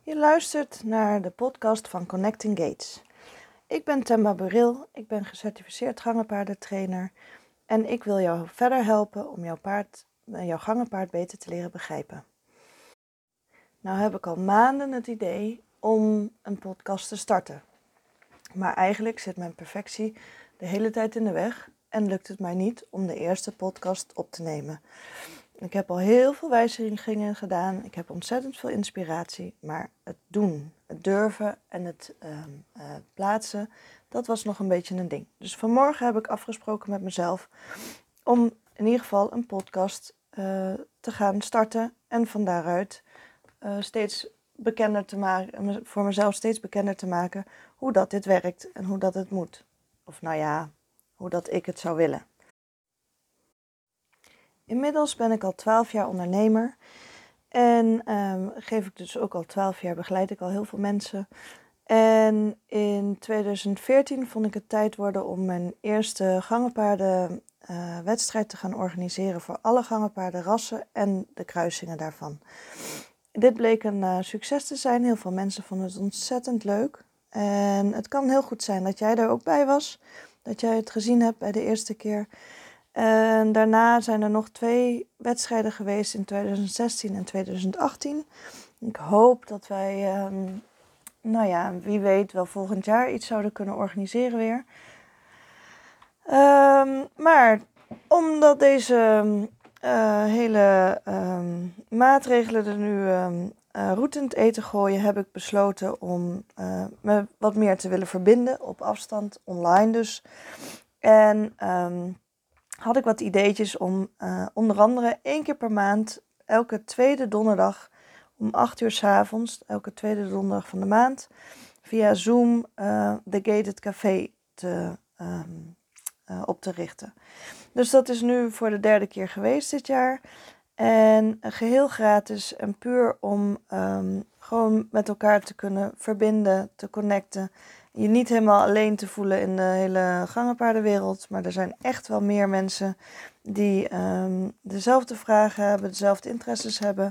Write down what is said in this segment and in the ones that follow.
Je luistert naar de podcast van Connecting Gates. Ik ben Temba Buril, ik ben gecertificeerd gangenpaardentrainer en ik wil jou verder helpen om jouw, paard, jouw gangenpaard beter te leren begrijpen. Nou heb ik al maanden het idee om een podcast te starten. Maar eigenlijk zit mijn perfectie de hele tijd in de weg en lukt het mij niet om de eerste podcast op te nemen. Ik heb al heel veel wijzigingen gedaan. Ik heb ontzettend veel inspiratie. Maar het doen, het durven en het ehm, eh, plaatsen, dat was nog een beetje een ding. Dus vanmorgen heb ik afgesproken met mezelf om in ieder geval een podcast uh, te gaan starten. En van daaruit uh, steeds bekender te maken, voor mezelf steeds bekender te maken hoe dat dit werkt en hoe dat het moet. Of nou ja, hoe dat ik het zou willen. Inmiddels ben ik al 12 jaar ondernemer en um, geef ik dus ook al 12 jaar begeleid ik al heel veel mensen. En in 2014 vond ik het tijd worden om mijn eerste gangenpaarden uh, wedstrijd te gaan organiseren voor alle gangenpaardenrassen en de kruisingen daarvan. Dit bleek een uh, succes te zijn. Heel veel mensen vonden het ontzettend leuk. En het kan heel goed zijn dat jij er ook bij was, dat jij het gezien hebt bij de eerste keer. En daarna zijn er nog twee wedstrijden geweest in 2016 en 2018. Ik hoop dat wij, um, nou ja, wie weet, wel volgend jaar iets zouden kunnen organiseren weer. Um, maar omdat deze uh, hele um, maatregelen er nu uh, in het eten gooien, heb ik besloten om uh, me wat meer te willen verbinden op afstand, online dus. En had ik wat ideetjes om uh, onder andere één keer per maand, elke tweede donderdag om 8 uur s avonds, elke tweede donderdag van de maand, via Zoom uh, de Gated Café te, um, uh, op te richten. Dus dat is nu voor de derde keer geweest dit jaar. En geheel gratis en puur om um, gewoon met elkaar te kunnen verbinden, te connecten je niet helemaal alleen te voelen in de hele gangenpaardenwereld. Maar er zijn echt wel meer mensen die um, dezelfde vragen hebben, dezelfde interesses hebben.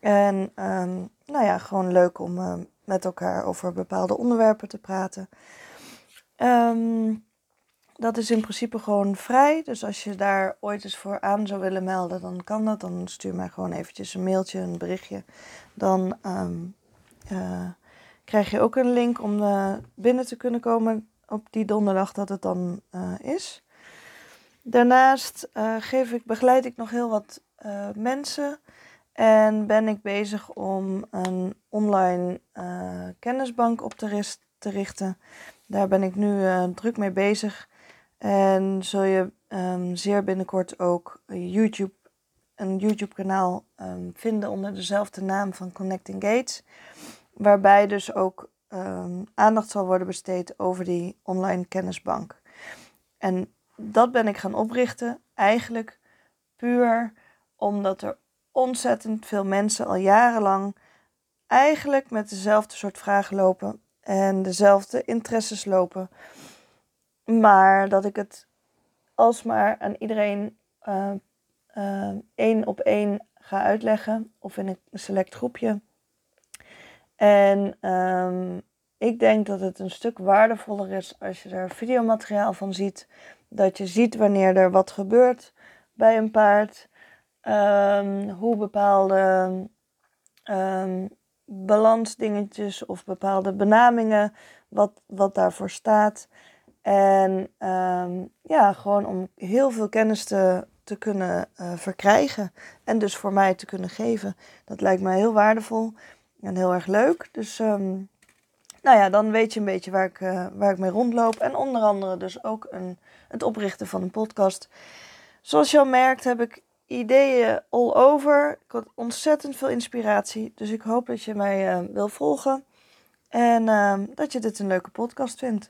En um, nou ja, gewoon leuk om uh, met elkaar over bepaalde onderwerpen te praten. Um, dat is in principe gewoon vrij. Dus als je daar ooit eens voor aan zou willen melden, dan kan dat. Dan stuur mij gewoon eventjes een mailtje, een berichtje. Dan uh, krijg je ook een link om uh, binnen te kunnen komen op die donderdag dat het dan uh, is. Daarnaast geef ik, begeleid ik nog heel wat mensen en ben ik bezig om een online kennisbank op te, te, richten. Daar ben ik nu druk mee bezig en zul je um, zeer binnenkort ook YouTube, een YouTube kanaal um, vinden onder dezelfde naam van Connecting Gates. Waarbij dus ook um, aandacht zal worden besteed over die online kennisbank. En dat ben ik gaan oprichten eigenlijk puur omdat er ontzettend veel mensen al jarenlang eigenlijk met dezelfde soort vragen lopen en dezelfde interesses lopen. Maar dat ik het alsmaar aan iedereen uh, uh, één op één ga uitleggen of in een select groepje en um, ik denk dat het een stuk waardevoller is als je er videomateriaal van ziet. Dat je ziet wanneer er wat gebeurt bij een paard. Um, hoe bepaalde um, balansdingetjes of bepaalde benamingen, wat, wat daarvoor staat. En ja, gewoon om heel veel kennis te, te kunnen uh, verkrijgen. En dus voor mij te kunnen geven. Dat lijkt mij heel waardevol. En heel erg leuk. Dus um, nou ja, dan weet je een beetje waar ik, uh, waar ik mee rondloop. En onder andere dus ook een, het oprichten van een podcast. Zoals je al merkt heb ik ideeën all over. Ik had ontzettend veel inspiratie. Dus ik hoop dat je mij uh, wil volgen. En uh, dat je dit een leuke podcast vindt.